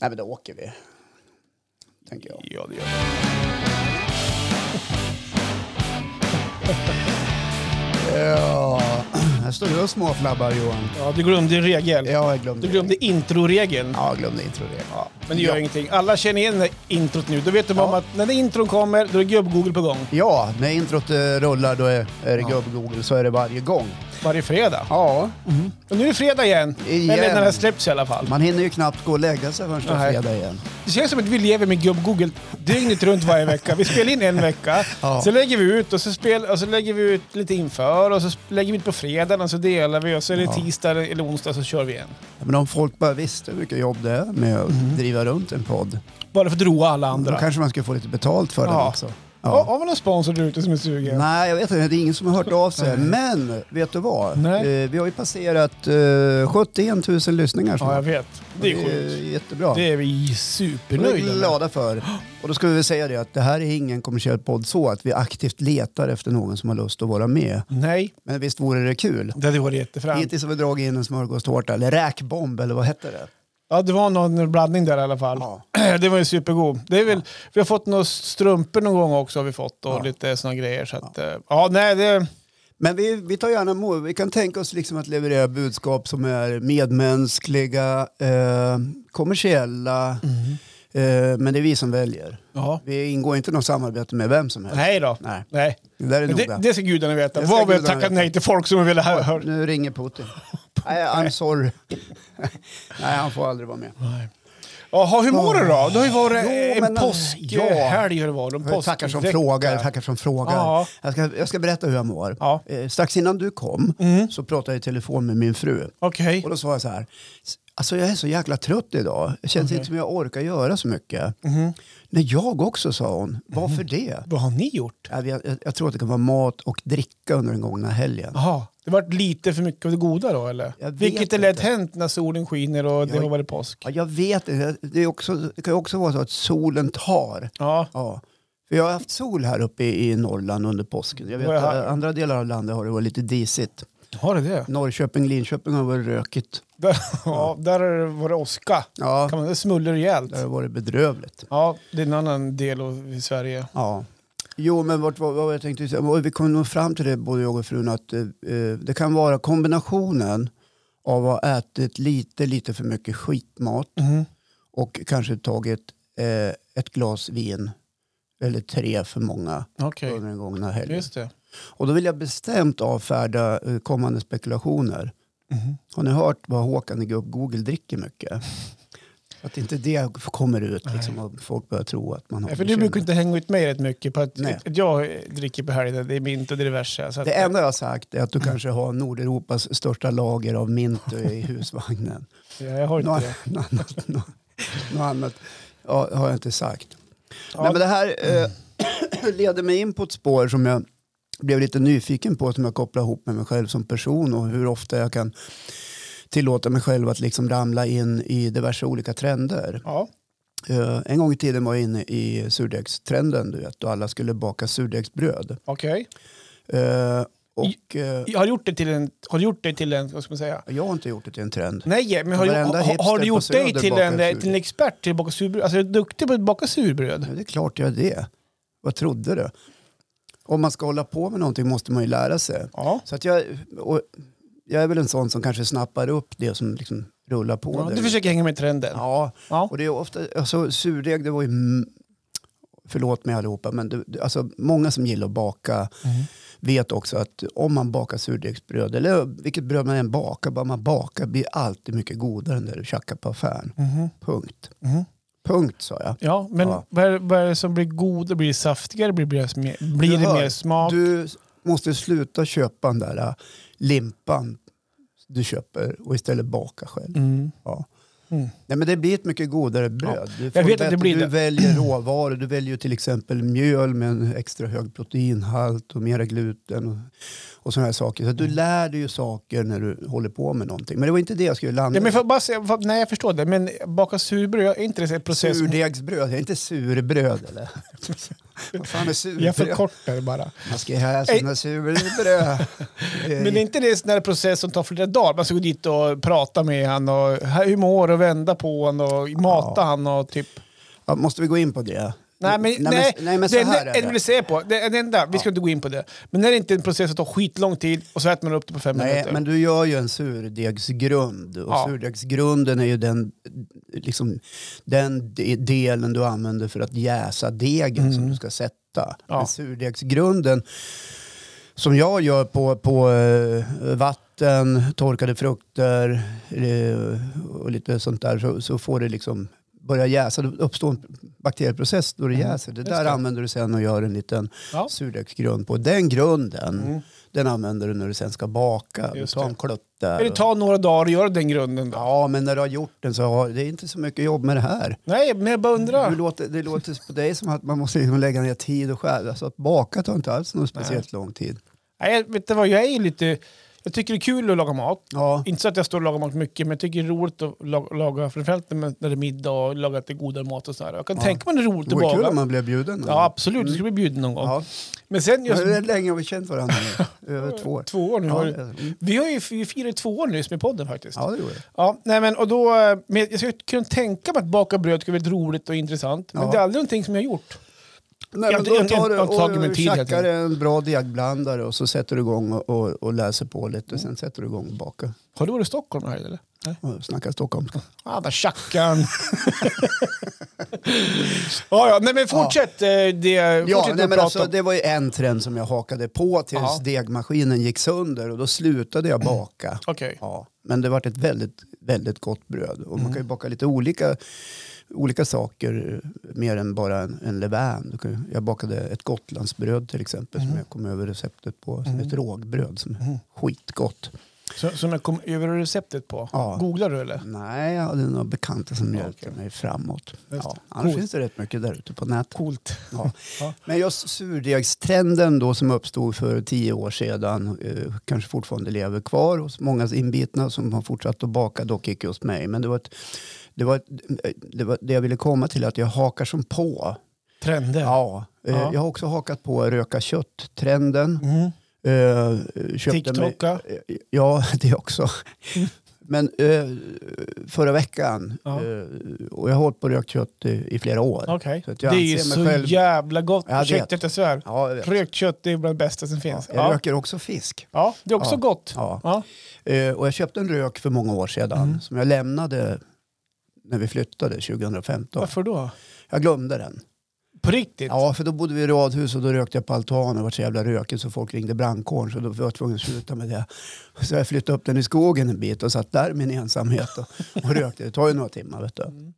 Nej, men då åker vi. Tänker jag. Ja, det gör vi. Ja, här står du och småflabbar Johan. Ja, du glömde en regel. Ja, jag glömde Du glömde introregeln. Ja, jag glömde introregeln. Ja, men det gör Ja. ingenting. Alla känner igen det introt nu. Då vet de Ja. om att när det intron kommer, då är gubb-Google på gång. Ja, när introt eh, rullar då är, är det Ja. gubb-Google, så är det varje gång. Varje fredag. Ja, Och nu är det fredag igen. Igen. Eller när det här släpps i alla fall. man hinner ju knappt gå och lägga sig förrän det är fredag igen. Det känns som att vi lever med gubb-Google dygnet runt varje vecka. Vi spelar in en vecka, Ja. så lägger vi ut och så, spel, och så lägger vi ut lite inför och så lägger vi ut på fredagen och så delar vi och så är det Ja. tisdag eller onsdag så kör vi igen. Men om folk bara visste hur mycket jobb det är med att driva runt en podd, Bara för att roa alla då Mm. andra. kanske man ska få lite betalt för den Ja. också. Ja. Har vi någon sponsor där ute som är sugen? Nej, jag vet inte. Det är ingen som har hört av sig. Men vet du vad? Nej. Eh, vi har ju passerat eh, 71 000 lyssningar Ja, snart. jag vet. Det är sjukt. jättebra. Det är vi Det är supernöjda vi med. glada för. Och då ska vi väl säga det att det här är ingen kommersiell podd så att vi aktivt letar efter någon som har lust att vara med. Nej, Men visst vore det kul? det hade varit jättefränt. Hittills har vi dragit in en smörgåstårta, eller räkbomb, eller vad hette det? Ja, det var någon blandning där i alla fall. Ja. Det var ju supergod. Det är väl, Vi har fått några strumpor någon gång också har vi fått och Ja. lite såna grejer. Så att, ja. ja, nej, det... Men vi, vi tar gärna emot, vi kan tänka oss liksom att leverera budskap som är medmänskliga, eh, kommersiella, eh, men det är vi som väljer. Ja. Vi ingår inte något samarbete med vem som helst. Nej då. Nej. Nej. Det där är noga. Det, det ska gudarna veta. Vad vi har tackat nej till folk som vill ha hör. Nu ringer Putin. Nej, I'm sorry. Nej, han får aldrig vara med. Jaha, hur mår du då? Det har ju varit Jo, en ja. påskhelg. en Jag tackar som frågar, tackar som frågar. Ja. Jag, ska, jag ska berätta hur jag mår. Ja. Eh, strax innan du kom Mm. så pratade jag i telefon med min fru. Okej. Och då sa jag så här, alltså jag är så jäkla trött idag. Det känns Okej. inte som jag orkar göra så mycket. Mhm. Nej, jag också, sa hon. Varför det? Vad har ni gjort? Jag, jag, jag tror att det kan vara mat och dricka under den gångna helgen. Jaha, det vart lite för mycket av det goda då eller? Jag Vilket är lätt hänt när solen skiner och det Jag- har varit påsk. Ja, jag vet. Det, är också, det kan ju också vara så att solen tar. Ja, Ja. För jag har haft sol här uppe i, i Norrland under påsken. Jag vet här? andra delar av landet har det varit lite disigt. har det det? Norrköping, Linköping har varit rökigt. Där, ja, där var det åska. Ja, Kan man, det smuller rejält. det har varit bedrövligt. Ja, det är en annan del av i Sverige. Ja. Jo, men vart, vad, vad jag tänkte säga, vi kom nog fram till det både jag och frun att eh, eh, det kan vara kombinationen av att ha ätit lite, lite för mycket skitmat Mhm. och kanske tagit eh, ett glas vin eller tre för många Okej, under den gångna helgen. Och då vill jag bestämt avfärda eh, kommande spekulationer. Mhm. Har ni hört vad Håkan i Google dricker mycket? Att inte det kommer ut liksom, och folk börjar tro att man har Ja, för du brukar inte hänga ut mig rätt mycket på att, Nej. att jag dricker på helgen. Det är mint och det är diverse. Så att, Det enda jag har sagt är att du kanske har Nordeuropas största lager av mint i husvagnen. ja, jag har inte Något det. något annat, något, något annat ja, har jag inte sagt. Ja, Nej, men det här eh, leder mig in på ett spår som jag blev lite nyfiken på som jag kopplar ihop med mig själv som person och hur ofta jag kan tillåta mig själv att liksom ramla in i diverse olika trender. ja. Eh, en gång i tiden var jag inne i surdegstrenden, du vet, och alla skulle baka surdegsbröd. okej. Eh, och eh, Jag har gjort det till en, har du gjort det till en, vad ska man säga? jag har inte gjort det till en trend. Nej, men har, du- har, har du gjort dig till en, eh, sur- till en expert till att baka surbröd? Alltså är du duktig på att baka surbröd? Ja, det är klart jag är det. Vad trodde du? Om man ska hålla på med någonting måste man ju lära sig. Ja. Så att jag, och jag är väl en sån som kanske snappar upp det som liksom rullar på. ja du försöker hänga med trenden? Ja, Ja. och det är ofta, alltså surdeg det var ju, mm, förlåt mig allihopa, men det, alltså, många som gillar att baka Mhm. vet också att om man bakar surdegsbröd, eller vilket bröd man än bakar, bara man bakar blir alltid mycket godare än det du tjackar på affären. Mhm. Punkt. Mhm. Punkt sa jag. Ja, men Ja. Vad, är, vad är det som blir godare? Blir det saftigare? Blir det mer, blir det mer smak? Du måste sluta köpa den där äh, limpan du köper och istället baka själv. Mm. Ja. Mm. Nej, men det blir ett mycket godare bröd. Du, att det bättre- du väljer råvaror. Du väljer till exempel mjöl med en extra hög proteinhalt och mera gluten och, och sådana här saker. Så du Mm. lär dig ju saker när du håller på med någonting. Men det var inte det jag skulle landa Ja, men för, bara, säga- för, nej, jag förstår det. Men baka surbröd, är inte det en process? Surdegsbröd, är inte surbröd eller? Vad fan är surbröd? Jag förkortar det bara. Man ska ha sina surbröd. Men är inte det en process som tar flera dagar? Man ska gå dit och prata med han och hur mår och vända på han och mata Ja. han och typ... Ja, måste vi gå in på det? Nej, men, nej, nej, men så det här är jag det. vill säga på, det, det enda, vi ska inte gå in på det, men är det inte en process som tar skitlång tid och så äter man upp det på fem Nej, minuter? men du gör ju en surdegsgrund. Och Ja. surdegsgrunden är ju den, liksom, den de- delen du använder för att jäsa degen som du ska sätta. Mm. Ja. Men surdegsgrunden som jag gör på, på eh, vatten, torkade frukter eh, och lite sånt där så, så får det liksom börja jäsa. Det uppstår en bakterieprocess då det jäser. Det Mm. just där det. använder du sen och gör en liten Ja. surdegsgrund på. Den grunden Mm. den använder du när du sen ska baka. Du Just tar det. en klutt där. Det tar några dagar att göra den grunden då? Ja, men när du har gjort den så har det är inte så mycket jobb med det här. Nej, men jag bara undrar. Låter, det låter på dig som att man måste liksom lägga ner tid och skära. Så att baka tar inte alls någon speciellt lång tid. Nej, vet du vad, jag är ju lite... Jag tycker det är kul att laga mat. Ja, Inte så att jag står och lagar mat mycket, men jag tycker det är roligt att laga, laga framförallt när det är middag och laga lite godare mat och sådär. Jag kan Ja. tänka mig det är roligt det att kul om man blev bjuden. Ja, absolut. Du ska bli bjuden någon gång. Ja. Men sen just Hur länge har vi känt varandra nu? Över två år. två år nu. Ja, mm. Vi har ju vi firat två år nyss med podden faktiskt. Ja. ja, det gjorde det. nej, men, och då, eh, men jag skulle kunna tänka mig att baka bröd skulle vara väldigt roligt och intressant. Men Ja. det är aldrig någonting som jag har gjort. Nej, men då tar du och helt tjackar en bra degblandare och så sätter du igång och, och, och läser på lite. Sen sätter du igång och bakar. Har du varit i Stockholm här eller? Nej. Och snackar stockholmska. Ah, där tjackan. ja, ja, nej men fortsätt. eh, Det, Ja, fortsätt nej, att men alltså, det var ju en trend som jag hakade på tills Ja. degmaskinen gick sönder och då slutade jag baka. Okej. Ja, men det vart ett väldigt, väldigt gott bröd. Och man kan ju Mm. baka lite olika, olika saker eh, mer än bara en, en levain. Jag bakade ett gotlandsbröd till exempel Mm. som jag kom över receptet på. som Ett rågbröd som är skitgott. Så, som jag kom över receptet på. Ja. Googlar du eller? Nej, jag hade några bekanta som hjälpte mig framåt. Just Ja, annars Coolt. finns det rätt mycket där ute på nätet. Coolt. Ja. Ja. Men just surdegstrenden då som uppstod för tio år sedan eh, kanske fortfarande lever kvar hos många inbitna som har fortsatt att baka, dock icke hos mig. Men det var, ett, det, var det var det jag ville komma till, att jag hakar som på. Trender. Ja, eh, Ja. Jag har också hakat på röka kött-trenden. Mm. Köpte TikToka. Mig, eh, ja, det också. Men eh, förra veckan, Ja. eh, och jag har hållit på rökt kött i, i flera år. Att Det är ju så själv- jävla gott. Jag Ursäkta att jag svär. Ja, jag. Rökt kött är bland det bästa som finns. Jag Ja, röker också fisk. ja det är också Ja. gott. Ja. Ja. Och jag köpte en rök för många år sedan Mm. som jag lämnade när vi flyttade 2015. Varför då? Jag glömde den. På riktigt? Ja, för då bodde vi i radhus och då rökte jag på altanen och var så jävla rökigt så folk ringde brandkåren så då var jag tvungen att sluta med det. Så jag flyttade upp den i skogen en bit och satt där i min ensamhet och, och rökte. Det tar ju några timmar vet du.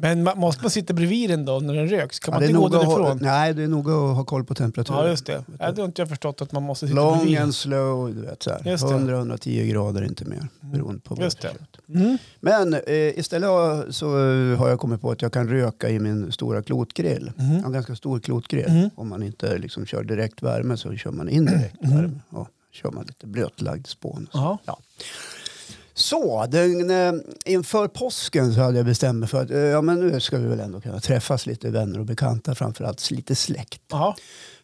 Men ma- måste man sitta bredvid den då när den röks? Kan Ja, man inte gå att ha, därifrån? nej, det är noga att ha koll på temperaturen. Ja, just det. Ja, det har inte jag förstått att man måste sitta Long bredvid. and slow, du vet så här. Just det. 100-110 grader inte mer. Beroende på Just det. Mm. Men eh, istället så eh, har jag kommit på att jag kan röka i min stora klotgrill. Jag har Mm. en ganska stor klotgrill. Mhm. Om man inte liksom kör direkt värme så kör man indirekt Mhm. värme. Och kör man lite blötlagd spån. Ja. Så, den, eh, inför påsken så hade jag bestämt mig för att eh, ja, men nu ska vi väl ändå kunna träffas lite vänner och bekanta, framförallt lite släkt.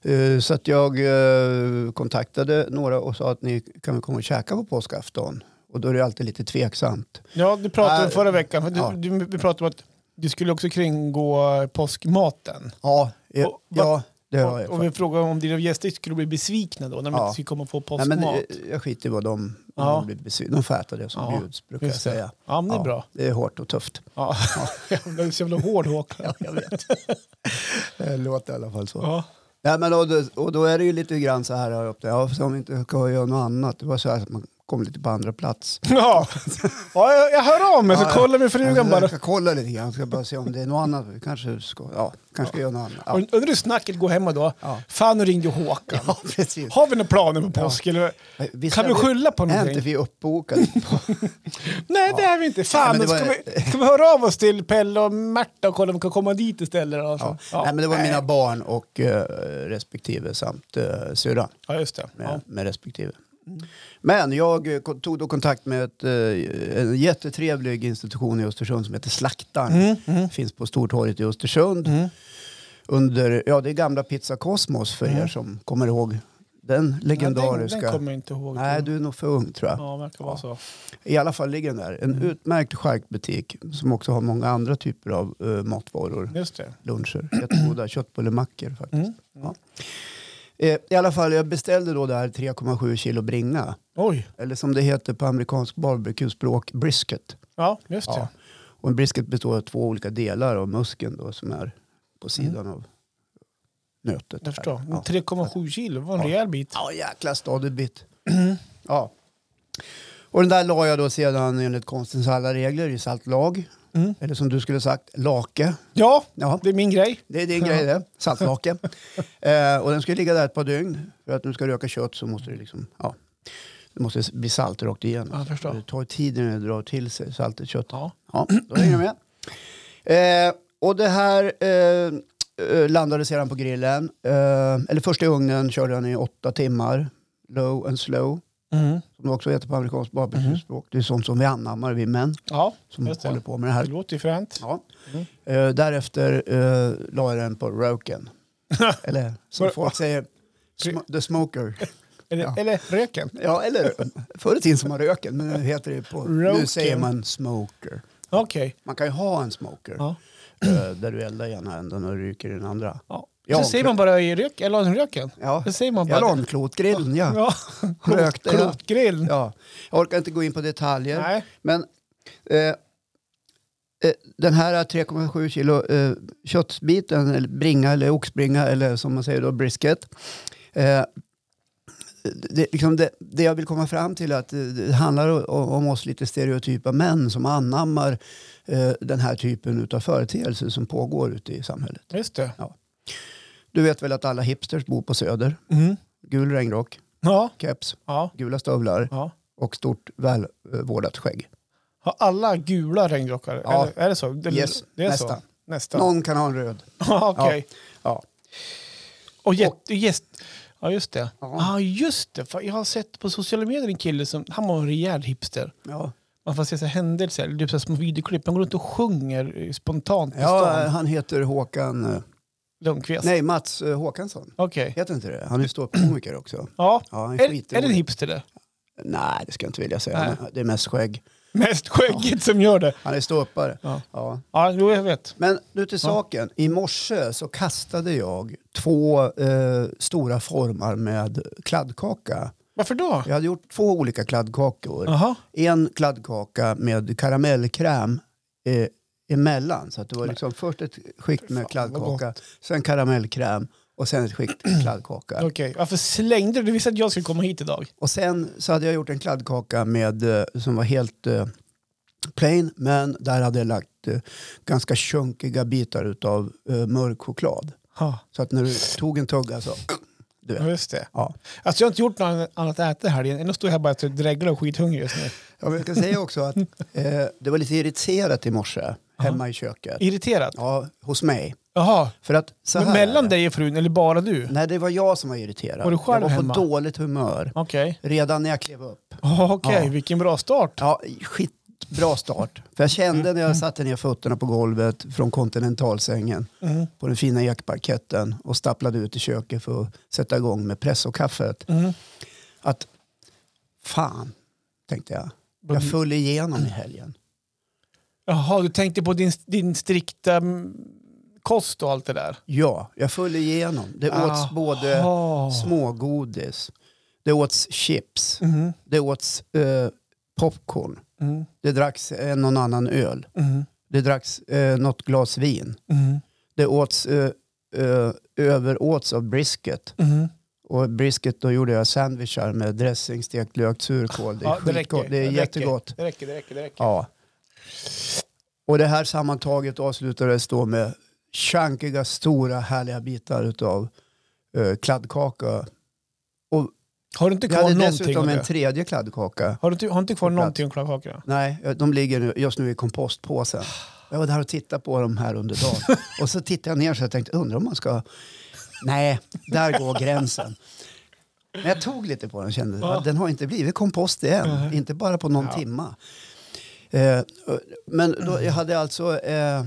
Eh, Så att jag eh, kontaktade några och sa att ni kan väl komma och käka på påskafton. Och då är det alltid lite tveksamt. ja, du pratade Äh, förra veckan. Du, ja. du, pratade om att du skulle också kringgå påskmaten. Ja, Och ja det har jag. och vi frågade om dina gäster skulle bli besvikna då när de Ja. inte skulle komma och få Nej, påskmat. men, eh, jag skiter i vad de, Ja. de blir besvikna. De får äta det som Ja, bjuds, brukar jag det. säga. Ja, men det är Ja, bra. Det är hårt och tufft. Ja. du är så jävla hård Håkan. jag vet. det låter i alla fall så. Ja. Nej, men och, då, och då är det ju lite grann så här här uppe. Ja, om vi inte ska göra något annat. Det var så här att man kom lite på andra plats. Ja, ja jag, jag hör av mig så Ja, kollar med frugan bara. Jag ska kolla lite grann. Jag ska bara se om det är något annat. Vi kanske ska, ja, kanske ska göra något annat. Ja. Under hur snacket går hemma då. Ja. Fan, nu ringde Håkan. ja, precis. Har vi några planer på påsk? Eller? Visst Kan vi skylla på Är inte någonting? vi uppbokade? Nej, det är vi inte. Fan, Nej, det ska, var- vi, ska vi höra av oss till Pelle och Märta och kolla om vi kan komma dit istället? Ja. Nej, men det var mina barn och eh, respektive samt uh, syrran. ja, just det. med, Ja. med respektive. Men jag eh, tog då kontakt med ett, eh, en jättetrevlig institution i Östersund som heter Slaktaren. Mm, mm, Finns på Stortorget i Östersund. mm. under, ja det är gamla Pizza Cosmos för Mm. er som kommer ihåg den Nej, legendariska. Den, den kommer jag inte ihåg. Nej, du är nog för ung tror jag. Ja, verkar vara så. I alla fall ligger den där. En Mm. utmärkt charkbutik som också har många andra typer av uh, matvaror. Just det. Luncher. Jättegoda köttbullemackor faktiskt. Mm. Ja. Eh, I alla fall, jag beställde då det här 3,7 kilo bringa. Oj, Eller som det heter på amerikansk barbecue-språk, brisket. ja just det. Ja. Och en brisket består av två olika delar av muskeln då, som är på sidan av nötet. Jag förstår. Ja. 3,7 kilo var en Ja. rejäl bit. Ja, jäkla stadig bit. ja. Och den där la jag då sedan enligt konstens alla regler i saltlag. Mm. Eller som du skulle sagt, lake. Ja, Ja, det är min grej. det är din grej det. Saltlake. eh, och den ska ligga där ett par dygn. För att du ska röka kött så måste det liksom, ja. Det måste bli salt rakt igenom. Ja, jag. Det tar tid innan det drar till sig saltet kött. Ja. Ja, då hänger du med. Eh, och det här eh, eh, landade sedan på grillen. Eh, eller först i ugnen körde den i åtta timmar. Low and slow. Mm. Som det också heter på amerikanskt barbecuespråk. Det är sånt som vi anammar, vi män Ja, som det. håller på med det det här. låter ju fränt. Ja. Mm. Eh, därefter eh, la jag den på roken. eller som folk säger, sm- the smoker. Eller, Ja. eller röken. Ja, eller förr i tiden som man röken, men nu heter det på... Nu säger man smoker. Okej. Man kan ju ha en smoker. Ja. eh, där du eldar i ena änden och ryker i den andra. Ja. Ja, så säger man bara i rök, eller i röken. Ja, Det säger man bara. jag la en klotgrillen, ja. Ja, Rökte jag. klotgrill. ja. Jag orkar inte gå in på detaljer. Nej. Men eh, eh, den här 3,7 kilo eh, köttbiten, eller bringa eller oxbringa eller som man säger då brisket. Eh, det, liksom det, det jag vill komma fram till är att det, handlar om, oss lite stereotypa män som anammar eh, den här typen av företeelser som pågår ute i samhället. Just det. Du vet väl att alla hipsters bor på Söder? Mm. Gul regnrock, Ja. keps, Ja. gula stövlar ja. och stort välvårdat skägg. Har alla gula regnrockar? Ja. Eller, är det så? Det, Yes, det är nästan. Så. Nästan. Någon kan ha en röd. Ja, Okej. Ja. Och jätte, gäst, ja, just det. Ja. Ja, just det. Jag har sett på sociala medier en kille som, han var en rejäl hipster. Ja, Man får se så händelser, typ så små videoklipp. Han går runt och sjunger eh, spontant ja stan. han heter Håkan... Lundqvist. Nej, Mats eh, Håkansson. Okej. Heter inte det? Han är ståuppkomiker också. Ja. Ja, han är Är, är skitrolig. det en hipster det? Nej, det ska jag inte vilja säga. Nej. Han- Det är mest skägg. Mest skägget som gör det. Han är ståuppare. Ja, Ja. ja jo, jag vet. Men nu till saken. I morse så kastade jag två eh, stora formar med kladdkaka. Varför då? Jag hade gjort två olika kladdkakor. Jaha. En kladdkaka med karamellkräm eh, emellan. Så att det var liksom först ett skikt med kladdkaka, sen karamellkräm och sen ett skikt kladdkaka. Okej. Varför slängde du? Du visste att jag skulle komma hit idag. Och sen så hade jag gjort en kladdkaka med, eh, som var helt eh, plain, men där hade jag lagt eh, ganska chunkiga bitar av mörk choklad. Ha. Så att när du tog en tugga så... Du vet. just det. Ja. Alltså jag har inte gjort något annat att äta här. Ändå står jag här bara och dreglar och skithungrig just nu. Ja, men Jag ska säga också att eh, det var lite irriterat i morse hemma i köket. Irriterad? Ja, hos mig. Jaha. För att så Men här är mellan det. dig och frun, eller bara du? Nej, det var jag som var irriterad. Var du själv jag var hemma? på dåligt humör Okej. redan när jag klev upp. Okej, Ja. vilken bra start. Ja, skitbra start. För jag kände när jag satte ner fötterna på golvet från kontinentalsängen Mm. på den fina ekparketten och stapplade ut i köket för att sätta igång med press och kaffet. Mm. Att fan, tänkte jag. Jag föll igenom i helgen. Jaha, du tänkte på din, din strikta mm, kost och allt det där? Ja, jag föll igenom. Det åts både smågodis, det åts chips, Mhm. det åts eh, popcorn, Mm. det dracks en och annan öl, Mm. det dracks eh, något glas vin, Mm. det åts eh, eh, överåts av brisket. Mm. Och brisket då gjorde jag sandwichar med dressing, stekt lök, surkål. Det är Ja, det räcker. Det är räcker. jättegott. Det räcker, det räcker. Det räcker. Ja. Och det här sammantaget avslutades då med chunkiga, stora, härliga bitar av uh, kladdkaka. Och Har du inte jag kvar hade någonting dessutom av en det? tredje kladdkaka. Har du inte, har du inte kvar någonting av kladdkakorna? Nej, de ligger nu, just nu i kompostpåsen. Jag var där och tittade på dem här under dagen. Och så tittade jag ner så jag tänkte, undrar om man ska... Nej, där går gränsen. Men jag tog lite på den och kände Ja. att den har inte blivit kompost än. Nej. Inte bara på någon Ja. timma. Eh, men då, jag hade alltså... Eh,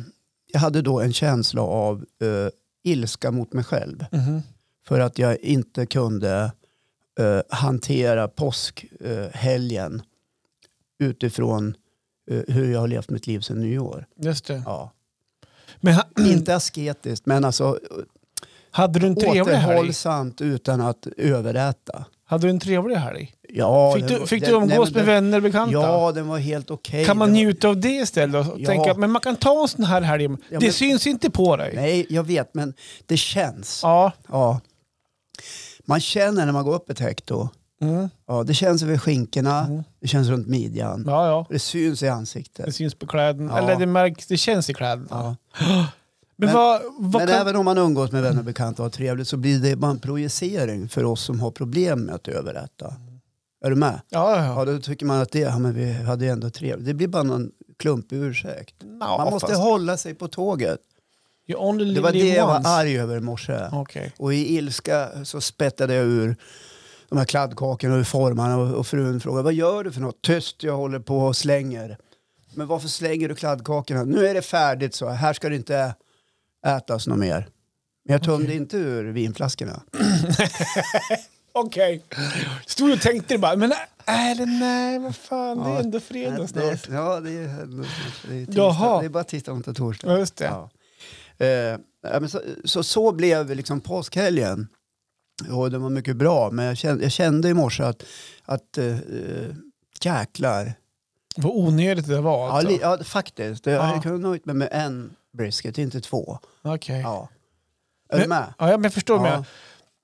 jag hade då en känsla av eh, ilska mot mig själv. Mhm. För att jag inte kunde eh, hantera påskhelgen utifrån eh, hur jag har levt mitt liv sedan nyår. Just det. Ja. Men Inte asketiskt, men alltså hade du en trevlig helg? återhållsamt utan att överäta. Hade du en trevlig helg? Ja, Fick du, fick den- du nej, umgås men med den- vänner och bekanta? Ja, den var helt okej. Kan man Det var- njuta av det istället? Och Ja. tänka, men man kan ta en sån här helg. det men- syns inte på dig. Nej, jag vet, men det känns. Ja. Ja. Man känner när man går upp ett hekto. Mm. Ja, det känns över skinkorna, Mm. det känns runt midjan. ja, ja. Det syns i Det ansiktet. syns på kläderna. Ja. Eller det märks, det känns i kläderna. Ja. Men, Men- vad, vad Men kan... även om man umgås med vänner och bekanta och har trevligt så blir det bara en projicering för oss som har problem med att överäta. Är du med? Ja, ja, Ja, då tycker man att det, ja, men vi hade ju ändå trevligt. Det blir bara någon klumpig ursäkt. ja. Man måste fast hålla sig på tåget. You only live Det var det jag var once. arg över i morse. Okej. Och i ilska så spettade jag ur de här kladdkakorna ur formarna och, och frun frågade vad gör du för något? Tyst, jag håller på och slänger. Men varför slänger du kladdkakorna? Nu är det färdigt så, här ska det inte ätas något mer. Men jag tömde inte ur vinflaskorna. Okej. Stod och tänkte bara, men är det nej, vad fan, det är Ja. ändå fredag det, snart. ja, det är, det är, tisdag. Det är bara tisdag, onsdag, torsdag. Ja, just det. Ja. Eh, ja, men så, så, så blev liksom påskhelgen. Och det var mycket bra, men jag kände, jag kände i morse att, att eh, jäklar. Vad onödigt det var Ja, alltså. li, ja, faktiskt. Jag Ja. hade kunnat nöjt mig med en brisket, inte två. Okej. Ja. Är du med? Ja, men jag förstår. Ja. Med.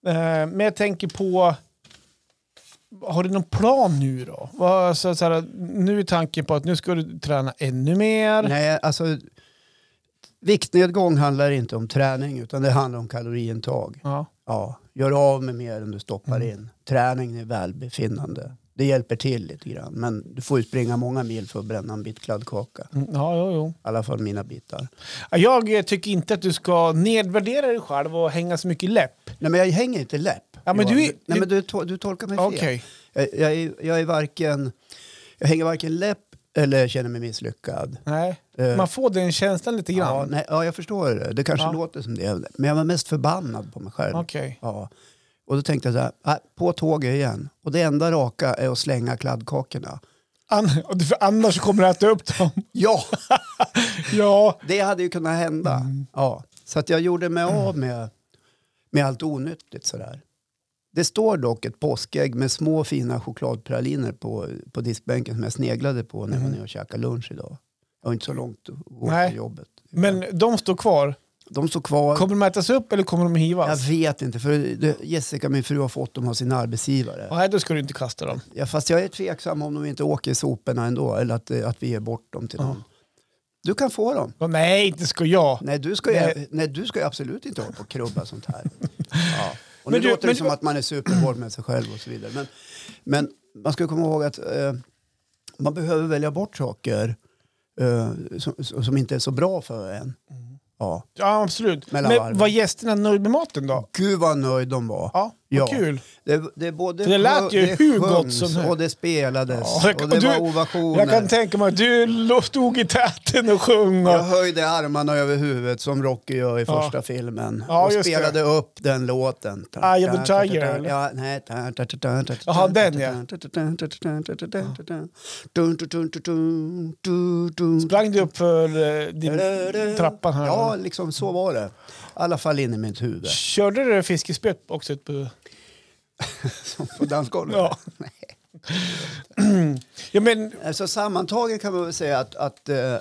Eh, men jag tänker på... Har du någon plan nu då? Alltså, så här, nu är tanken på att nu ska du träna ännu mer. Nej, alltså viktnedgång handlar inte om träning utan det handlar om kaloriintag. Ja. Ja, gör av med mer än du stoppar Mm. in. Träning är välbefinnande. Det hjälper till lite grann. Men du får ju springa många mil för att bränna en bit kladdkaka. Mm, ja, jo, jo. I alla fall mina bitar. Ja, Jag eh, tycker inte att du ska nedvärdera dig själv och hänga så mycket läpp. Nej men jag hänger inte läpp. Ja, men du är- Nej men du, to- du tolkar mig fel. Jag, jag, är, jag är varken... Jag hänger varken läpp eller känner mig misslyckad. Nej. Eh, Man får den känslan lite ja, grann. nej, ja, jag förstår det. Det kanske Ja. låter som det. Men jag var mest förbannad på mig själv. Okej. Ja. Och då tänkte jag så här, "Ah, på tåget igen. Och det enda raka är att slänga kladdkakorna. An- annars kommer du äta upp dem. Ja, ja. det hade ju kunnat hända. Mm. Ja. Så att jag gjorde mig av med, med allt onyttigt sådär. Det står dock ett påskägg med små fina chokladpraliner på, på diskbänken som jag sneglade på när jag var nere och käkade lunch idag. Jag har inte så långt att gå till jobbet. Men de står kvar. De står kvar. Kommer de ätas upp eller kommer de Jag hivas? vet inte, för Jessica, min fru, har fått dem av sin arbetsgivare. Nej, då ska du inte kasta dem. Ja, fast jag är tveksam om de inte åker i soporna ändå, eller att, eh, att vi ger bort dem till Ja. någon. Du kan få dem. Och nej, inte ska jag. Nej, du ska, ju, Nej. nej, du ska absolut inte hålla på och krubba sånt här. Ja. Och nu Men du- låter det som du- att man är superhård med sig själv och så vidare. Men, men man ska komma ihåg att eh, man behöver välja bort saker eh, som, som inte är så bra för en. Ja. Ja, absolut. Mellan Men varven. var gästerna nöjda med maten då? Gud vad nöjd de var. Ja, Ja. kul. Det, det, både det lät ju det hur gott som- och det spelades Ja, och det du- var ovationer. Jag kan tänka mig att du stod i täten och sjöng. Jag Och... höjde armarna över huvudet som Rocky gör i Ja. första filmen. Ja, och spelade upp den låten. Eye of the Tiger? Ja, nej. Jaha, den, ja. Sprang du upp för eh, din trappan här? Ja, liksom så var det. Alla fall in i mitt huvud. Körde du fiskespett också? Ut på... Som på dansgolvet. Ja. ja, men Så sammantaget kan man väl säga att, att eh,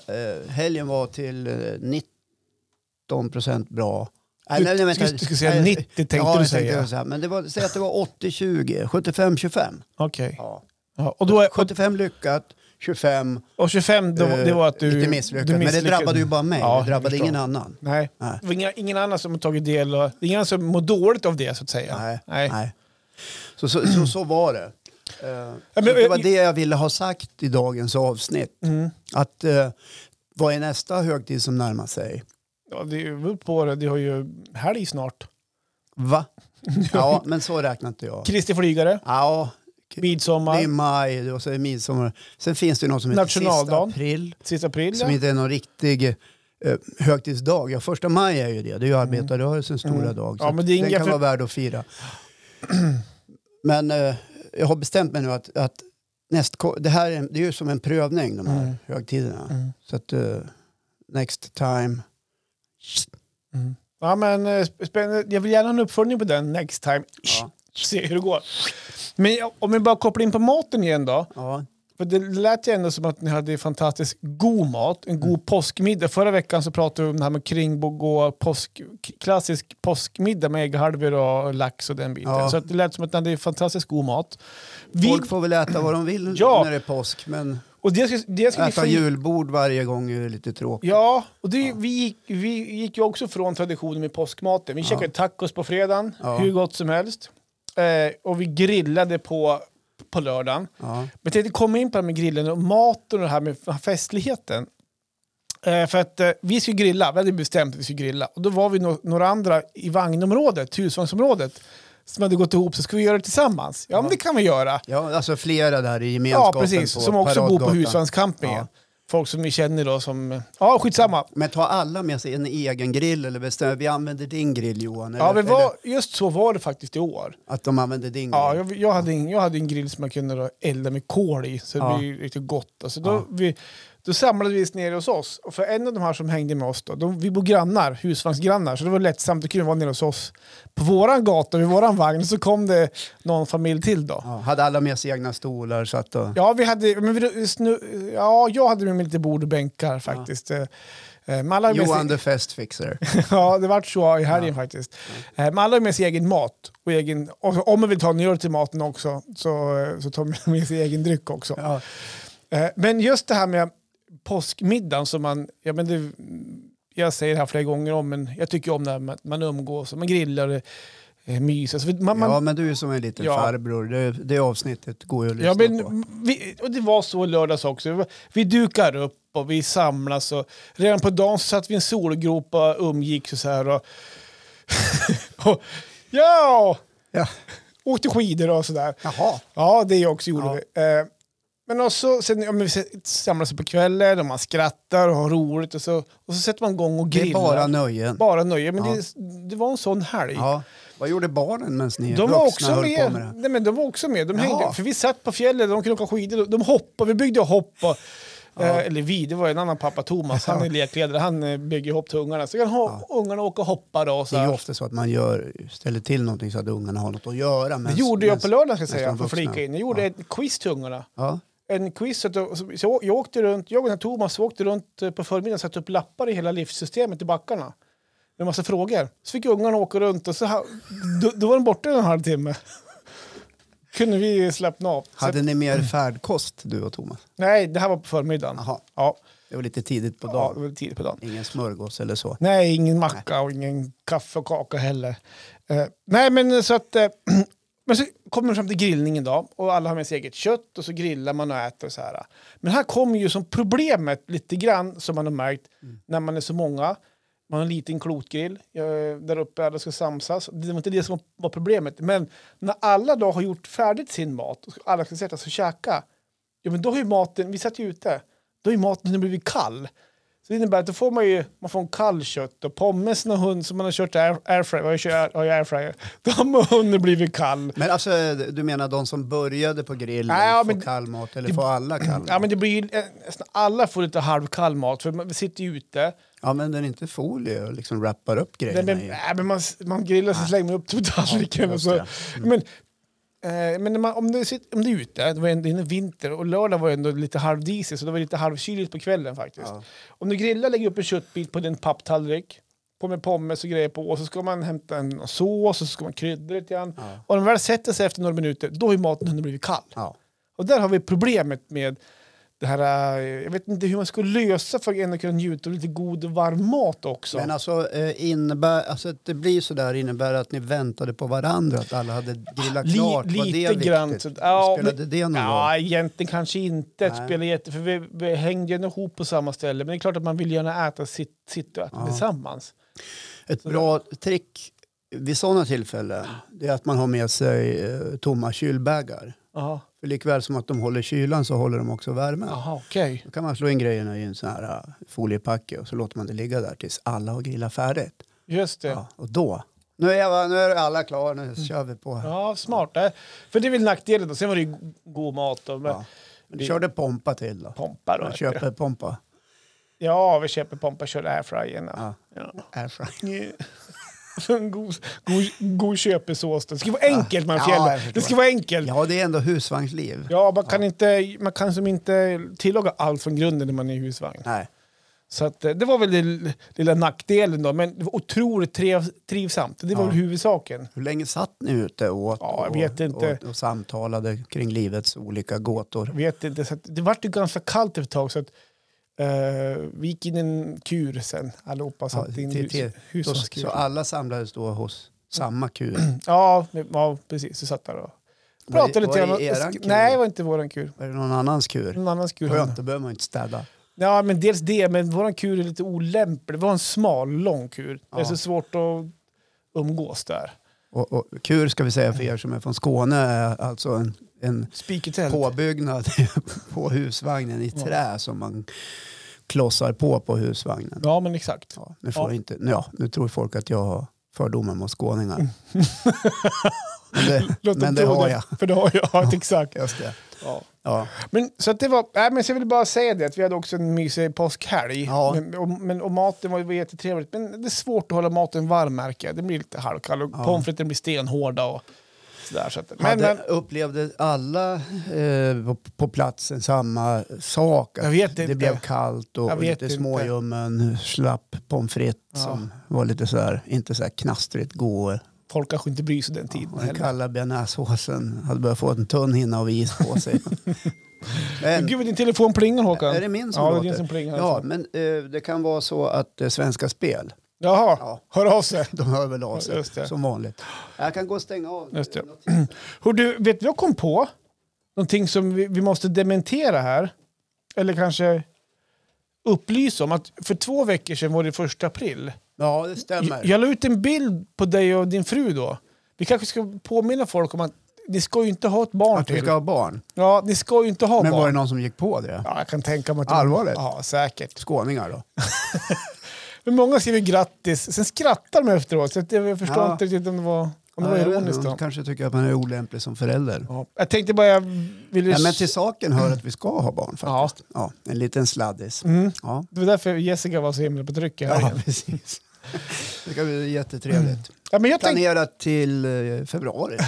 helgen var till eh, 19 procent bra. Du- du skulle- du skulle säga Nej, 90 tänkte ja, du säga. tänkte säga. Men det var, säg att det var 80-20, 75-25. okej. Ja. Ja, och, då är- 75 lyckat, 25 och 25, då, det var att du... eh, lite du misslyckat. Men det drabbade ju bara mig, Ja, det drabbade jag ingen annan. Nej. Nej. Det var inga, ingen annan som har tagit del och det är ingen annan som mår dåligt av det så att säga. Nej. Nej. Nej. Så, så, så, så var det. Eh, men- det var det jag ville ha sagt i dagens avsnitt. Mm. Att eh, vad är nästa högtid som närmar sig? Ja, det är på det. Det har ju helg snart. Va? Ja, men så räknar inte jag. Kristi flygare, Ja, det midsommar, är maj och så är det midsommar. Sen finns det något som heter sista april. sista april. Som Ja. inte är någon riktig eh, högtidsdag. Ja, första maj är ju det. Det är ju arbetarrörelsens stora Mm. dag. Ja, men det är den kan för- vara värd att fira. Men eh, jag har bestämt mig nu att, att näst, det här är, det är ju som en prövning, de här Mm. högtiderna. Mm. Så att eh, next time. Mm. Ja, men eh. Jag vill gärna ha en uppföljning på den next time. Ja. Se hur det går. Men om vi bara kopplar in på maten igen då. Ja, För det lät ju ändå som att ni hade fantastiskt god mat, en god Mm. påskmiddag. Förra veckan så pratade vi om det här med kringbogå, påsk, klassisk påskmiddag med ägghalvor och lax och den biten. Ja. Så det lät som att ni hade fantastiskt god mat. Vi, Folk får väl äta vad de vill Ja. när det är påsk. Men och det ska, det ska äta få- julbord varje gång är lite tråkigt. Ja, och det, Vi, gick, vi gick ju också från traditionen med påskmaten. Vi Ja. käkade tacos på fredagen, Ja. hur gott som helst. Eh, och vi grillade på, på lördagen. Ja. Men jag tänkte komma in på det här med grillen och maten och det här med festligheten. Eh, för att eh, vi skulle grilla, vi hade bestämt att vi skulle grilla. Och då var vi no några andra i vagnområdet, husvagnsområdet, som hade gått ihop så ska vi göra det tillsammans. Ja, men det kan vi göra. ja, alltså flera där i Ja, gemenskapen precis. på Som också bor på husvagnscampingen. Ja. Folk som vi känner då som... Ja, skitsamma. Men tar alla med sig en egen grill eller bestämmer vi använder din grill Johan? Eller, Ja, men var, just så var det faktiskt i år. att de använder din Ja, grill? jag, jag, hade en, jag hade en grill som man kunde elda med kol i, så det Ja. blir riktigt gott. Alltså då, Ja. vi, då samlades vi nere hos oss. Och för en av de här som hängde med oss, då, de, vi bor grannar, husvagnsgrannar, så det var lättsamt. att kunna vara nere hos oss. På våran gata, vid våran vagn, så kom det någon familj till då. Ja, hade alla med sig egna stolar? Så att, då- Ja, vi hade, men vi, snu, ja, jag hade med mig lite bord och bänkar faktiskt. Eh, Men alla hade med sig- Johan the Fest Fixer. ja, det vart så i helgen faktiskt. Eh, Men alla har med sig egen mat. Och egen, och om man vill ta en öl till maten också så, eh, så tar man med sig egen dryck också. Ja. Eh, Men just det här med påskmiddagen som man... Ja, men det, jag säger det här flera gånger om, men jag tycker om med att man umgås och man grillar eh, myser. Så man, man, ja, men du är som en liten Ja. farbror. Det, det avsnittet går ju att lyssna Ja, på. men vi, och det var så lördags också. Vi dukar upp och vi samlas. Och redan på dagen så satt vi i en solgrop och umgicks och så här. Och, och, ja! Ja. Åkte skidor och sådär. Jaha. Ja, det också gjorde Ja. vi. Eh, men också, sen, ja, men vi samlas på kvällen och man skrattar och har roligt och så, och så sätter man igång och Det grillar. är bara nöjen. Bara nöje. Men Ja. det, det var en sån helg. Ja. Vad gjorde barnen medan ni De var, också höll på med. med det? Nej, men de var också med. De hängde, för vi satt på fjället, de kunde åka skidor. De hoppade, vi byggde hopp. Och, eh, eller vi, det var en annan pappa, Thomas, han är lekledare. Han eh, bygger hopp till ungarna. Så kan ho- ungarna åka och hoppa då. Och så Det är ju ofta så att man gör, ställer till någonting så att ungarna har något att göra. Det mens- gjorde jag mens- på lördagen ska jag säga, för flika in. Jag gjorde Ja. ett quiz till ungarna. Ja. En quiz, så, jag, åkte runt, jag och här Thomas åkte runt eh, på förmiddagen och satte upp lappar i hela livssystemet i backarna. Med en massa frågor. Så fick ungarna åka runt och så ha, då, då var de borta en halvtimme. Kunde vi slappna av. Så, Hade ni mer färdkost du och Thomas? nej, det här var på förmiddagen. Jaha, Ja, det var lite tidigt på ja, dagen. det var tidigt på dagen. Ingen smörgås eller så. Nej, ingen macka och ingen kaffe och kaka heller. Eh, nej, men så att... Eh, men så kommer man fram till grillningen då och alla har med sig eget kött och så grillar man och äter och så här. Men här kommer ju som problemet lite grann som man har märkt när man är så många. Man har en liten klotgrill eh, där uppe, alla ska samsas. Det var inte det som var problemet. Men när alla då har gjort färdigt sin mat och alla ska sätta sig och käka. Ja, men då har ju maten, vi satt ju ute, då har ju maten blivit kall. Det innebär att då får man ju man får en kall kött och pommesen och hund som man har kört air, airfryer, jag kör har ju airfryer, de har hunnit blivit kall. Men alltså, du menar de som började på grillen Nej, ja, får men- kall mat eller det- får alla kall mat? Ja men det blir eh, alla får lite halvkall mat för man vi sitter ju ute. Ja, men den är inte folie och liksom wrappar upp Nej, grejerna men, i. nej, men man, man grillar så slänger man upp på tallriken. Ja, så. Men, men när man, om, det sitter, om det är ute, det var ändå vinter och lördag var ändå lite halvdisigt så det var lite halvkyligt på kvällen faktiskt. Ja. Om du grillar, lägger upp en köttbit på din papptallrik, på med pommes och grejer på och så ska man hämta en sås och så ska man krydda lite grann. Ja. Och när man väl sätter sig efter några minuter, då har ju maten hunnit blivit kall. Ja. Och där har vi problemet med det här, eh, jag vet inte hur man ska lösa för att kunna njuta av lite god och varm mat också. Men alltså, eh, innebär, alltså att det blir så där innebär att ni väntade på varandra, att alla hade grillat Li- klart? Var lite det grann. viktigt? Så, ja, Spelade men- det någon Ja, roll? egentligen kanske inte. Det Nej. spelar jätte, för vi, vi hängde ihop på samma ställe. Men det är klart att man vill gärna äta sitt, sitt och äta Ja. tillsammans. Ett bra trick vid sådana tillfällen det är att man har med sig eh, tomma kylbägar. Ja. För likväl som att de håller kylan så håller de också värmen. Jaha, okej. Då kan man slå in grejerna i en sån här uh, foliepacke och så låter man det ligga där tills alla har grillat färdigt. Just det. Ja, och då, nu är, nu är alla klara, nu kör vi på. Ja, smart. Eh, För det är väl nackdelen då. Sen var det ju god mat och Ja. Men du körde pompa till då? pompa då. Köper pompa. Ja, vi köper pompa och kör airfryer. Ja. Ja. Airfryer. En god, god, god köpesås. Det ska vara enkelt med Ja, det ska vara enkelt. Ja, det är ändå husvagnsliv. Ja, man kan, Inte, man kan som inte tillaga allt från grunden när man är i husvagn. Nej. Så att, eh, det var väl den lilla nackdelen då, men det var otroligt trev, trivsamt. Det var Ja. väl huvudsaken. Hur länge satt ni ute och åt Ja, jag och, vet inte. Och, och samtalade kring livets olika gåtor? Jag vet inte, så att det vart ju ganska kallt ett tag så att eh, vi gick in i en kur sen allihopa. Ja, satt in till- till- hus, Så, husvagnskur. så alla samlades då hos samma kur? Ja, ja, precis. Vi satt där och pratade lite var det eran kur? Nej, det var inte våran kur. Var det någon annans kur? Någon annans kur. Skönt, då behöver man inte städa. Ja, men dels det, men våran kur är lite olämplig. Det var en smal, lång kur. Det är Ja. så svårt att umgås där. Och, och kur ska vi säga för er som är från Skåne är alltså en, en påbyggnad på husvagnen i trä som man klossar på på husvagnen. Ja, men exakt. Ja, nu, får Ja. Inte, ja, nu tror folk att jag har fördomar mot skåningar. men det, Låt men det har jag. För det har jag, ja. exakt. Just det. Ja. Ja. Men, så att det var, nej, men så jag vill bara säga det att vi hade också en mysig påskhelg. Ja. Men, och, men, och maten var, var jättetrevligt. Men det är svårt att hålla maten varm märker jag. Det blir lite halvkall och Ja. pommes fritesen blir stenhårda och sådär. Så att, men, Hade, men, upplevde alla eh, på, på platsen samma sak? Att Jag vet Det inte. blev kallt och, och lite småljummen, slapp pommes frites Ja. som var lite så här, inte så här knastrigt god. folk kanske inte bryr sig den tiden Och den heller. kalla bearnaisesåsen hade börjat få en tunn hinna av is på sig. men, Gud din telefon plingar Håkan. är det min som ja, det är låter? som plingar. Ja, alltså. men eh, det kan vara så att eh, Svenska Spel, Jaha, Ja. hör av sig. de hör väl av sig som vanligt. Jag kan gå och stänga av. Just det. Hur du, vet du, jag kom på någonting som vi, vi måste dementera här. Eller kanske upplysa om att för två veckor sedan var det första april. Ja, det stämmer. Jag, jag la ut en bild på dig och din fru då. Vi kanske ska påminna folk om att ni ska ju inte ha ett barn att vi till. ska ha barn. Ja, ni ska ju inte ha Men var det barn. någon som gick på det? Ja, jag kan tänka mig att... Allvarligt? Ja, säkert. Skåningar då? Men många skriver grattis, sen skrattar de efteråt. Så att jag förstår Ja. inte riktigt om det var, om det var Ja, ironiskt. Då. kanske tycker att man är olämplig som förälder. Ja. Jag tänkte bara, jag ville... Ja, men till saken hör att vi ska ha barn faktiskt. Ja. en liten sladdis. Mm. Ja, Det var därför Jessica var så himla på trycket. Här ja igen. precis. Det ska bli jättetrevligt. Ja, men jag Planerat till eh, februari.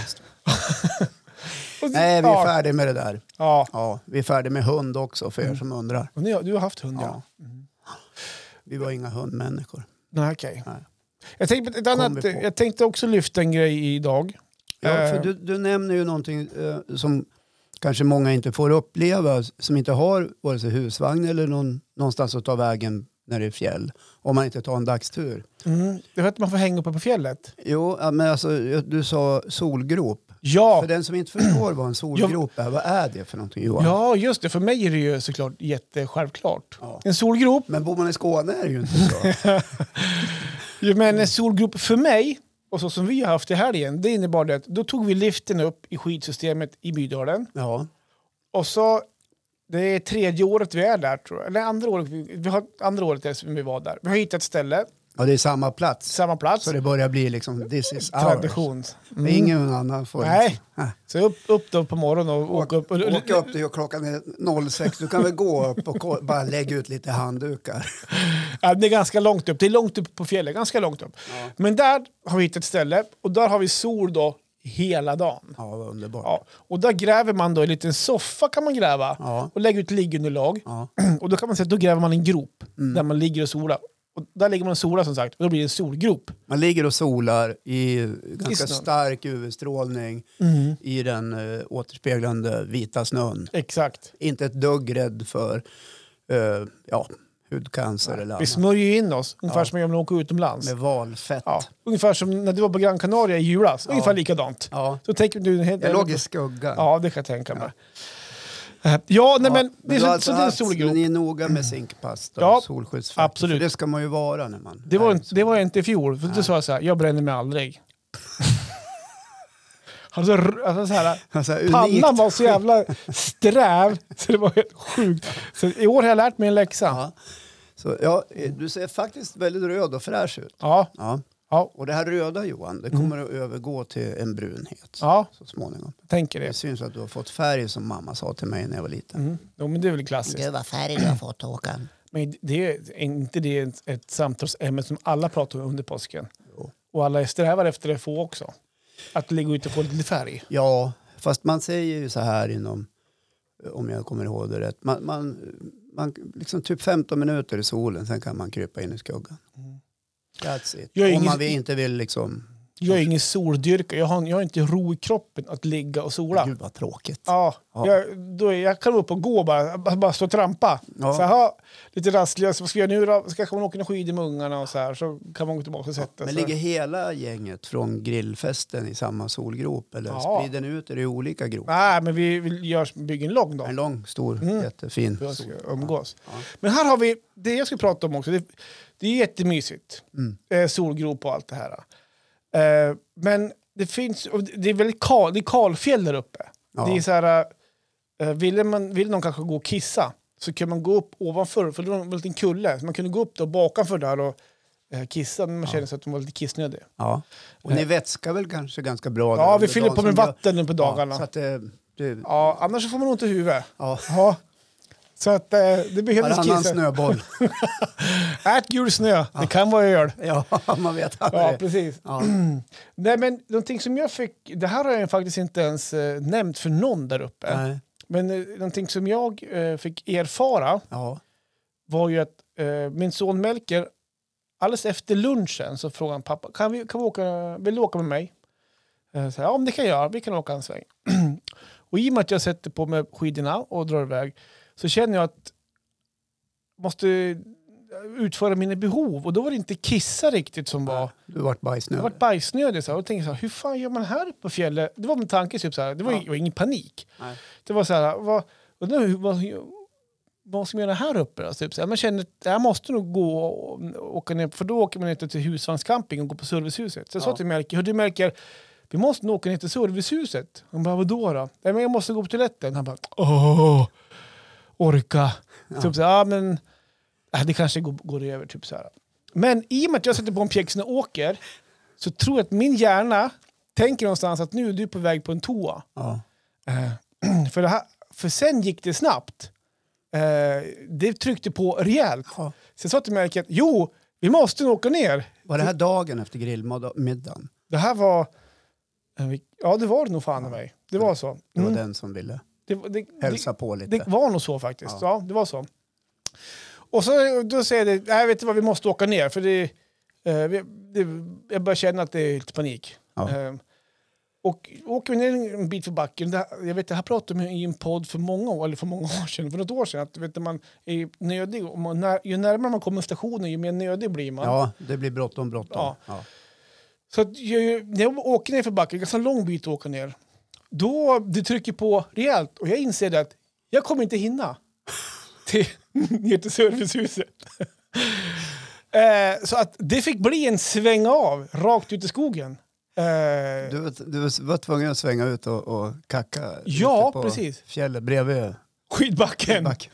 Nej, vi är ja, färdiga med det där. ja. Ja, vi är färdiga med hund också för er som undrar. Ni, du har haft hund, ja. Ja. Vi var inga hundmänniskor. Nej, okej. Nej. Jag, tänkte, ett annat, jag tänkte också lyfta en grej idag. Ja, Eh. för du, du nämner ju någonting eh, som kanske många inte får uppleva, som inte har vare sig husvagn eller någon, någonstans att ta vägen när det är fjäll. Om man inte tar en dagstur. Mm. Det är att man får hänga uppe på fjället. Jo, men alltså, du sa solgrop. Ja, För den som inte förstår vad en solgrop är, vad är det för någonting Johan? ja, just det. För mig är det ju såklart jättesjälvklart. Ja. En solgrop, Men bor man i Skåne är det ju inte så. ja, men en solgrop för mig, och så som vi har haft i helgen, det innebar det att då tog vi liften upp i skidsystemet i Bydalen. Ja, Och så, det är tredje året vi är där tror jag. Eller andra året, vi, har, andra året som vi var där. Vi har hittat ett ställe, ja det är samma plats. samma plats, Så det börjar bli liksom, this is ours. tradition. Men Ingen annan får Nej. Nej. Så upp, upp då på morgonen och åka upp. Och, Åka upp till klockan är 06, du kan väl gå upp och bara lägga ut lite handdukar. Ja, det är ganska långt upp. Det är långt upp på fjället, ganska långt upp. Ja. Men där har vi hittat ett ställe och där har vi sol då hela dagen. Ja, vad underbart. Ja. Och där gräver man då en liten soffa kan man gräva Ja. och lägga ut liggunderlag. Ja. Och då kan man säga att då gräver man en grop Mm. där man ligger och solar. Och där ligger man och solar som sagt och då blir det en solgrop. Man ligger och solar i ganska snön. stark UV-strålning i den eh, återspeglande vita snön. Exakt. Inte ett dugg rädd för eh, ja, hudcancer eller Vi annat. smörjer ju in oss, ungefär Ja. som om man åker utomlands. Med valfett. Ja. Ungefär som när du var på Gran Canaria i julas. Ungefär likadant. Ja. Så tänker du... helt- Jag låg i skuggan. Ja, det kan jag tänka mig. Eh, Ja, nej, men det är så, alltså så det är en solgrop. Ni är noga med zinkpasta Ja, och solskyddsfaktor. absolut. För det ska man ju vara när man... Det var, inte, det var jag inte i fjol, för då sa jag så här, jag bränner mig aldrig. Han så, r- alltså, så här, Alltså, pannan var så jävla sträv så det var helt sjukt. Så i år har jag lärt mig en läxa. Ja. Så, ja, eh, du ser faktiskt väldigt röd och fräsch ut. Ja, Ja. Ja, Och det här röda Johan, det kommer att övergå till en brunhet ja, så småningom. jag tänker Det det. syns att du har fått färg som mamma sa till mig när jag var liten. Mm. Jo, men det är väl klassiskt. vad färg du har fått Håkan. Men det är inte det ett, ett samtalsämne som alla pratar om under påsken? Jo. Och alla strävar efter det få också. Att ligga ute och få lite färg. Ja, fast man säger ju så här inom, om jag kommer ihåg det rätt, man, man, man liksom typ 15 minuter i solen, sen kan man krypa in i skuggan. That's it. Jag Om ingen- man inte vill liksom, Jag är ingen soldyrkare. Jag har, jag har inte ro i kroppen att ligga och sola. gud vad tråkigt. Ja, Ja. Jag, då är, jag kan upp och gå bara, bara stå och trampa. Ja. Så här, lite rastlös, vad ska jag nu då? Så kanske man åker en skidor med ungarna och så här, så kan man gå tillbaka och sätta Men sig. ligger hela gänget från grillfesten i samma solgrop eller Ja. sprider ni ut er i olika gropar? Nej, men vi, vi gör, bygger en lång då. En lång, stor, Mm. jättefin sol. umgås. Ja. Men här har vi, det jag ska prata om också, det, det är jättemysigt. Mm. Eh, solgrop och allt det här. Eh, men det finns, det är väldigt kal, det är kalfjäll där uppe. Ja. Det är så här, eh, vill, man, vill någon kanske gå och kissa så kan man gå upp ovanför, för det var en liten kulle, så man kunde gå upp då bakanför där och eh, kissa när man kände sig att man var lite kissnödig. Ja. Och ni vätskar väl kanske ganska bra? där Ja, vi fyller på med vatten nu på Ja, dagarna. Ja, att det, det, annars så får man ont i huvudet. ja. Så att eh, det behövdes Varannan kissa. snöboll. Ät gul snö, det kan vara öl. ja, man vet aldrig. Ja, precis. Ja. Nej, men någonting som jag fick, det här har jag faktiskt inte ens eh, nämnt för någon där uppe. Nej. Men eh, någonting som jag eh, fick erfara Ja. var ju att eh, min son Melker, alldeles efter lunchen så frågade han pappa, kan vi, kan vi åka, vill du åka med mig? Eh, så, här, ja, det kan jag göra, vi kan åka en sväng. och i och med att jag sätter på mig skidorna och drar iväg så känner jag att jag måste utföra mina behov. Och då var det inte kissa riktigt som var... Du vart Jag bajsnödig. var bajsnödig så här, och tänkte så här, hur fan gör man här uppe på fjället? Det var min tanke, typ så här, det var, Ja. ingen panik. Nej. Det var så här, vad, undrar hur, vad, vad ska man göra här uppe? Då? Typ så här, man känner att jag måste nog gå och åka ner, för då åker man ner till husvagnscamping och går på servicehuset. Så jag sa Ja. till Melker, du märker, vi måste nog åka ner till servicehuset. Han bara, vadå då? Nej, men jag måste gå på toaletten. Han bara, åh, orka. Ja. Typ så ja men, äh, det kanske går, går över. Typ så här. Men i och med att jag sätter på en pjäxen och åker så tror jag att min hjärna tänker någonstans att nu är du på väg på en toa. Ja. Eh, för, det här, för sen gick det snabbt. Eh, det tryckte på rejält. Ja. Så jag sa till Melker att jo, vi måste nog åka ner. Var det här dagen efter grillmiddagen? Det här var... eh, Ja, det var det nog fan i mig. Det var så. Det var Mm. den som ville Det, det, det, hälsa på lite. det var nog så faktiskt. Ja. Ja. det var så. Och så då säger jag, nej vet du vad, vi måste åka ner. För det, eh, det, jag börjar känna att det är lite panik. Ja. Eh, och åker vi ner en bit för backen, det jag vet det här pratade vi i en podd för många år, eller för många år sedan, för något år sedan, att vet, man är nödig, och man, när, ju närmare man kommer stationen ju mer nödig blir man. Ja, det blir bråttom, bråttom. Ja. Ja. Så att jag, när jag åker ner för backen, ganska lång bit att åka ner, då det trycker på rejält och jag inser att jag kommer inte hinna till, ner till servicehuset. eh, så att det fick bli en sväng av rakt ut i skogen. Eh, Du, du var tvungen att svänga ut och, och kacka Ja, på precis. fjället bredvid skidbacken. backen.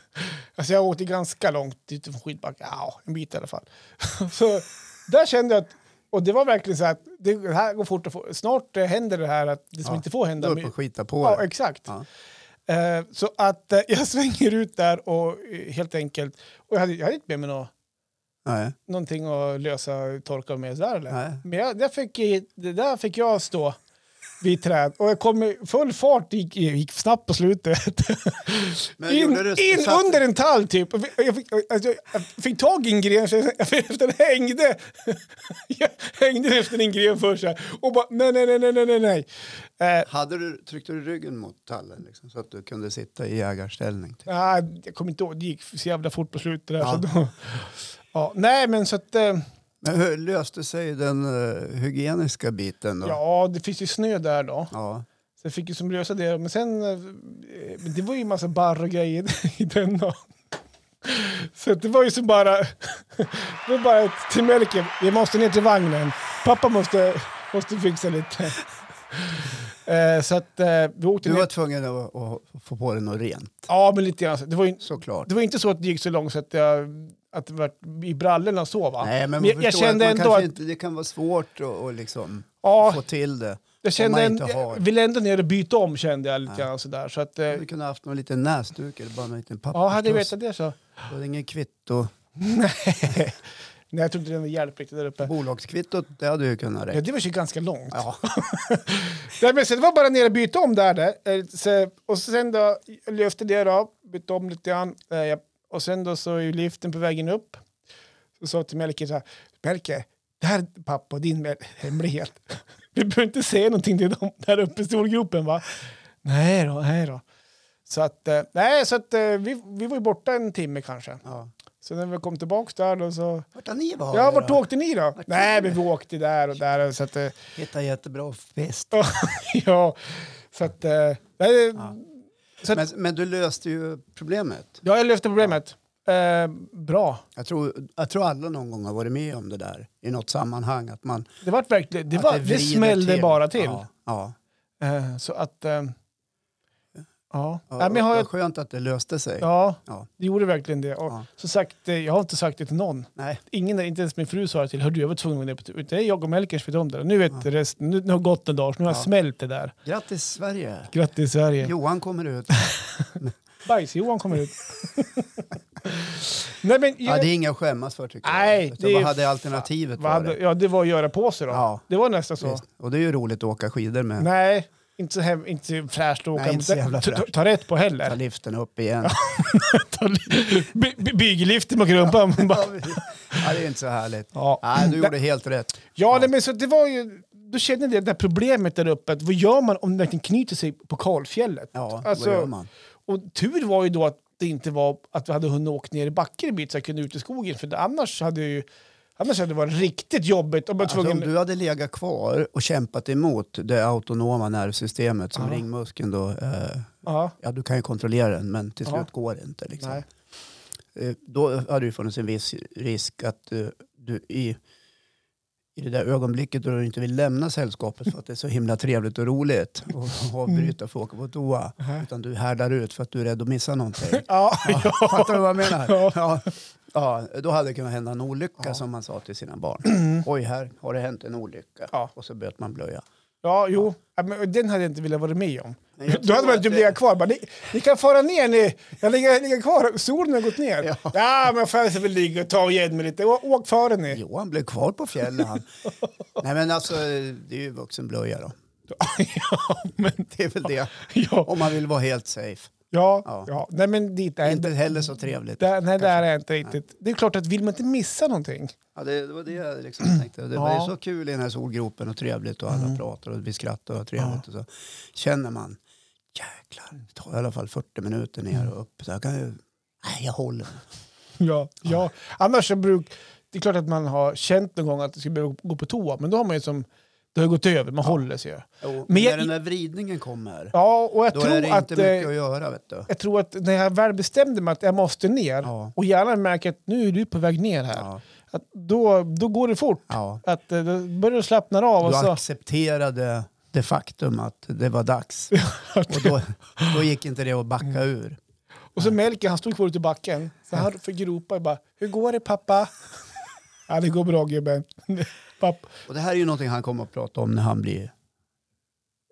Alltså jag åkte ganska långt ut från skidbacken. Ja, en bit i alla fall. så där kände jag att, och det var verkligen så att det här går fort att få, snart eh, händer det här att det som Ja, inte får hända. Du upp och skita på Ja, dig. exakt. Ja. Eh, så att eh, jag svänger ut där och helt enkelt, och jag hade, jag hade inte med mig nå, Nej. någonting att lösa torka med där eller? Nej. Men jag, där, fick, det där fick jag stå vid träd och jag kom i full fart, gick, gick snabbt på slutet. Men in in under en tall typ. Jag fick, alltså, jag fick tag i en gren, så jag, hängde. jag hängde efter en gren först här, och bara nej, nej, nej, nej, nej, nej, nej. Eh, Hade du, tryckte du ryggen mot tallen liksom, så att du kunde sitta i jägarställning? Typ. Ah, jag kommer inte ihåg, det gick så jävla fort på slutet där. Ja. Så då, ja, nej, men så att... Eh, Men hur löste sig den uh, hygieniska biten då? ja, det finns ju snö där då. Ja. Så jag fick ju som lösa det. Men sen, eh, det var ju en massa barr och grejer i den då. Så det var ju så bara, det var bara till Melker, vi måste ner till vagnen. Pappa måste, måste fixa lite. Eh, så att eh, vi åkte Du ner. var tvungen att, att få på dig något rent, Ja, men lite grann. Det var, ju, såklart. det var inte så att det gick så långt så att jag att det var i brallorna så va? Nej, men Men jag- jag kände att ändå att- inte, det kan vara svårt att, liksom Ja, få till det. jag kände en, jag ville ändå ner och byta om kände jag lite Ja. grann sådär. Så att, eh, Du kunde ha haft någon liten näsduk eller bara en liten ja, hade jag vetat det så. Du hade ingen kvitto. Nej, Nej, jag tror inte det var hjälp riktigt där uppe. Bolagskvittot, det hade ju kunnat Ja, räcka. det var ju ganska långt. Ja. Nej, men det var bara ner och byta om där. där. Eh, och sen då, jag lyfte det då, bytte om lite grann. Eh, jag- Och sen då så är liften på vägen upp. Så sa till Melker så här, Melker, det här är pappa och din hemlighet. Vi behöver inte säga någonting till dem där uppe i storgropen va? Nej då, nej då. Så att, eh, nej, så att eh, vi, vi var ju borta en timme kanske. Ja. Så när vi kom tillbaka där då så... Vart har ni varit Ja, vart då? åkte ni då? Nej, men vi åkte där och där. Så att, eh, Hitta jättebra fest. ja, så att... nej, Så Men, men du löste ju problemet. ja, jag löste problemet. Eh, bra. Jag tror, jag tror alla någon gång har varit med om det där i något sammanhang. Att man, Det, var verkligen, det, var, det, vrider smällde bara till. Ja, ja. Eh, så att... Eh, ja. ja Nej, men jag har, vad skönt att det löste sig. ja, Ja. det gjorde verkligen det. Och Ja. så sagt, eh, jag har inte sagt det till någon. Nej, Ingen, inte ens min fru sa det till. Hördu, jag var tvungen att gå ner på. Det är jag och Melker som vet om det. Nu vet Ja. resten. Nu, nu har gått en dag, så nu har jag Ja. smält det där. grattis Sverige. Grattis Sverige. Johan kommer ut. Bajs-Johan kommer ut. Nej, men, Ja, det är inget att skämmas för tycker Nej, jag. det vad hade alternativet varit? ja, det var att göra på sig då. Ja. Det var nästan så. Visst. Och det är ju roligt att åka skidor med. Nej, inte så, hem, inte så fräscht att åka. Nej, inte så jävla ta, ta, ta rätt på Ta heller. liften upp igen. Ta by- by- Byggliften med rumpan. ja, det är inte så härligt. Ja. Nej, du gjorde helt rätt. Ja, nej, men så det var ju... Då kände jag det där problemet där uppe. Att vad gör man om det verkligen knyter sig på kalfjället? Ja, Alltså, vad gör man? Och tur var ju då att det inte var att vi hade hunnit åka ner i backen en bit så jag kunde ut i skogen. För annars hade ju... Annars hade det varit riktigt jobbigt. Om Alltså, om tvungen... du hade legat kvar och kämpat emot det autonoma nervsystemet som Ja. ringmuskeln då, eh, ja, du kan ju kontrollera den men till slut går det inte. Liksom. Eh, då hade det funnits en viss risk att eh, du i, i det där ögonblicket då du inte vill lämna sällskapet för att det är så himla trevligt och roligt och avbryta för att åka på toa. Utan du härdar ut för att du är rädd att missa någonting. Ja, Ja, ja. Fattar du vad jag menar? Ja. Ja. Då hade det kunnat hända en olycka Ja. som man sa till sina barn. Oj, här har det hänt en olycka. Ja. Och så böt man blöja. Ja, jo. Ja, den hade jag inte velat vara med om. Du hade att typ det- legat kvar? Bara, ni, ni kan fara ner, ni. Jag ligger, ligger kvar. Solen har gått ner. Ja. Ja, men får jag väl ligga och ta igen mig lite. Å, åk före ni. Jo, han blev kvar på fjället han. Nej men alltså, det är ju vuxenblöja då. ja, men, Det är väl det. ja, Om man vill vara helt safe. Ja, Ja. ja. Nej, men dit är Inte inte... heller så trevligt. Där, nej, där är inte riktigt. Det är klart att vill man inte missa någonting. Ja, det, det var det jag liksom tänkte. Det var Ja. så kul i den här solgropen och trevligt och alla Mm. pratar och vi skrattar och trevligt. Och så känner man, jäklar, det tar i alla fall 40 minuter ner och upp. Så jag kan ju, nej jag håller. Ja, ja. Annars så bruk... Det är klart att man har känt någon gång att det skulle behöva gå på toa, men då har man ju som... Det har gått över, man håller sig ju. Jo, Men när den där vridningen kommer, Ja, och jag då tror är det att... inte mycket eh, att göra. Vet du. Jag tror att när jag väl bestämde mig att jag måste ner Ja. och gärna märker att nu är du på väg ner här, Ja, att då, då går det fort. ja. Att eh, då börjar du slappna av och Du så... accepterade det faktum att det var dags. Och då, då gick inte det att backa Mm. ur. Och så Melker, han stod kvar ute i backen. Så han fick ropa bara, hur går det pappa? Ja, det går bra gubben. Papp. Och det här är ju någonting han kommer att prata om när han blir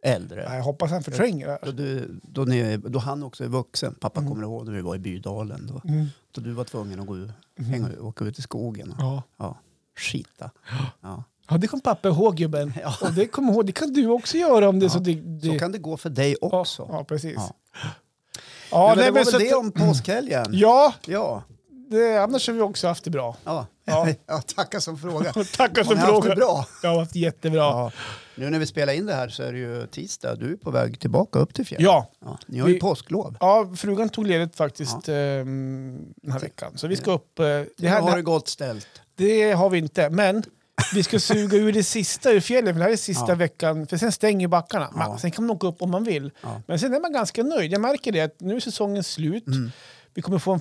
äldre. Ja, Jag hoppas han förtränger det Då, du, då, ni, då han också är vuxen. Pappa Mm. kommer ihåg när vi var i Bydalen. Då, Mm. då du var tvungen att gå ut, hänga, åka ut i skogen och Ja. ja, skita. Ja. ja, det kommer pappa ihåg gubben. Ja. Och det, kommer ihåg, det kan du också göra om det Ja, så det... det Så kan det gå för dig ja, också. ja, precis. Ja. Ja, men nej, det var men väl så det om påskhelgen? Ja, Ja. Det, annars har vi också haft det bra. Ja. Ja. Ja. tackar som fråga. Tackar Har som ni haft det fråga. bra? Jag har haft jättebra. Ja. Nu när vi spelar in det här så är det ju tisdag. Du är på väg tillbaka upp till fjällen. Ja, Ja, ni har ju Vi- påsklov. ja frugan tog ledigt faktiskt ehm, den här veckan. Så vi ska upp... eh, det, här, har det gott ställt. det har vi inte, men vi ska suga ur det sista ur fjällen. För det här är sista Ja. veckan, för sen stänger backarna. Man, Ja. Sen kan man åka upp om man vill. Ja. Men sen är man ganska nöjd. Jag märker det att nu är säsongen slut. Mm. Vi kommer få en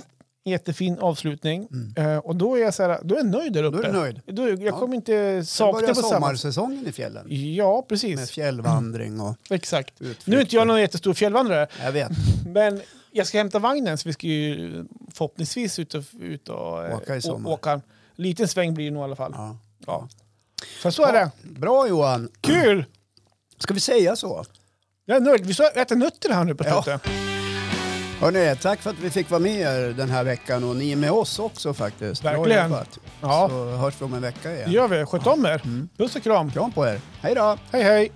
jättefin avslutning. Eh, och då är jag så här, då är jag nöjd där uppe. Mm. Då är du nöjd. Då, jag Ja. kommer inte sakna på samma... sommarsäsongen i fjällen. Ja, Med precis. fjällvandring och Exakt. utflykter. Nu är inte jag någon jättestor fjällvandrare, Jag vet. men jag ska hämta vagnen så vi ska ju förhoppningsvis ut och, ut och eh, Åka i sommar. åka. En liten sväng blir det nog i alla fall. Ja. Ja. Så så är det. Bra Johan. Kul! Ska vi säga så? Jag är nöjd. Vi äta nötter här nu på Ja. Hörrni, tack för att vi fick vara med er den här veckan och ni är med oss också faktiskt. Verkligen. Ja. Så hörs vi om en vecka igen. Det gör vi. Sköt om er. Mm. Puss och kram. Kram på er. Hej då! Hej hej!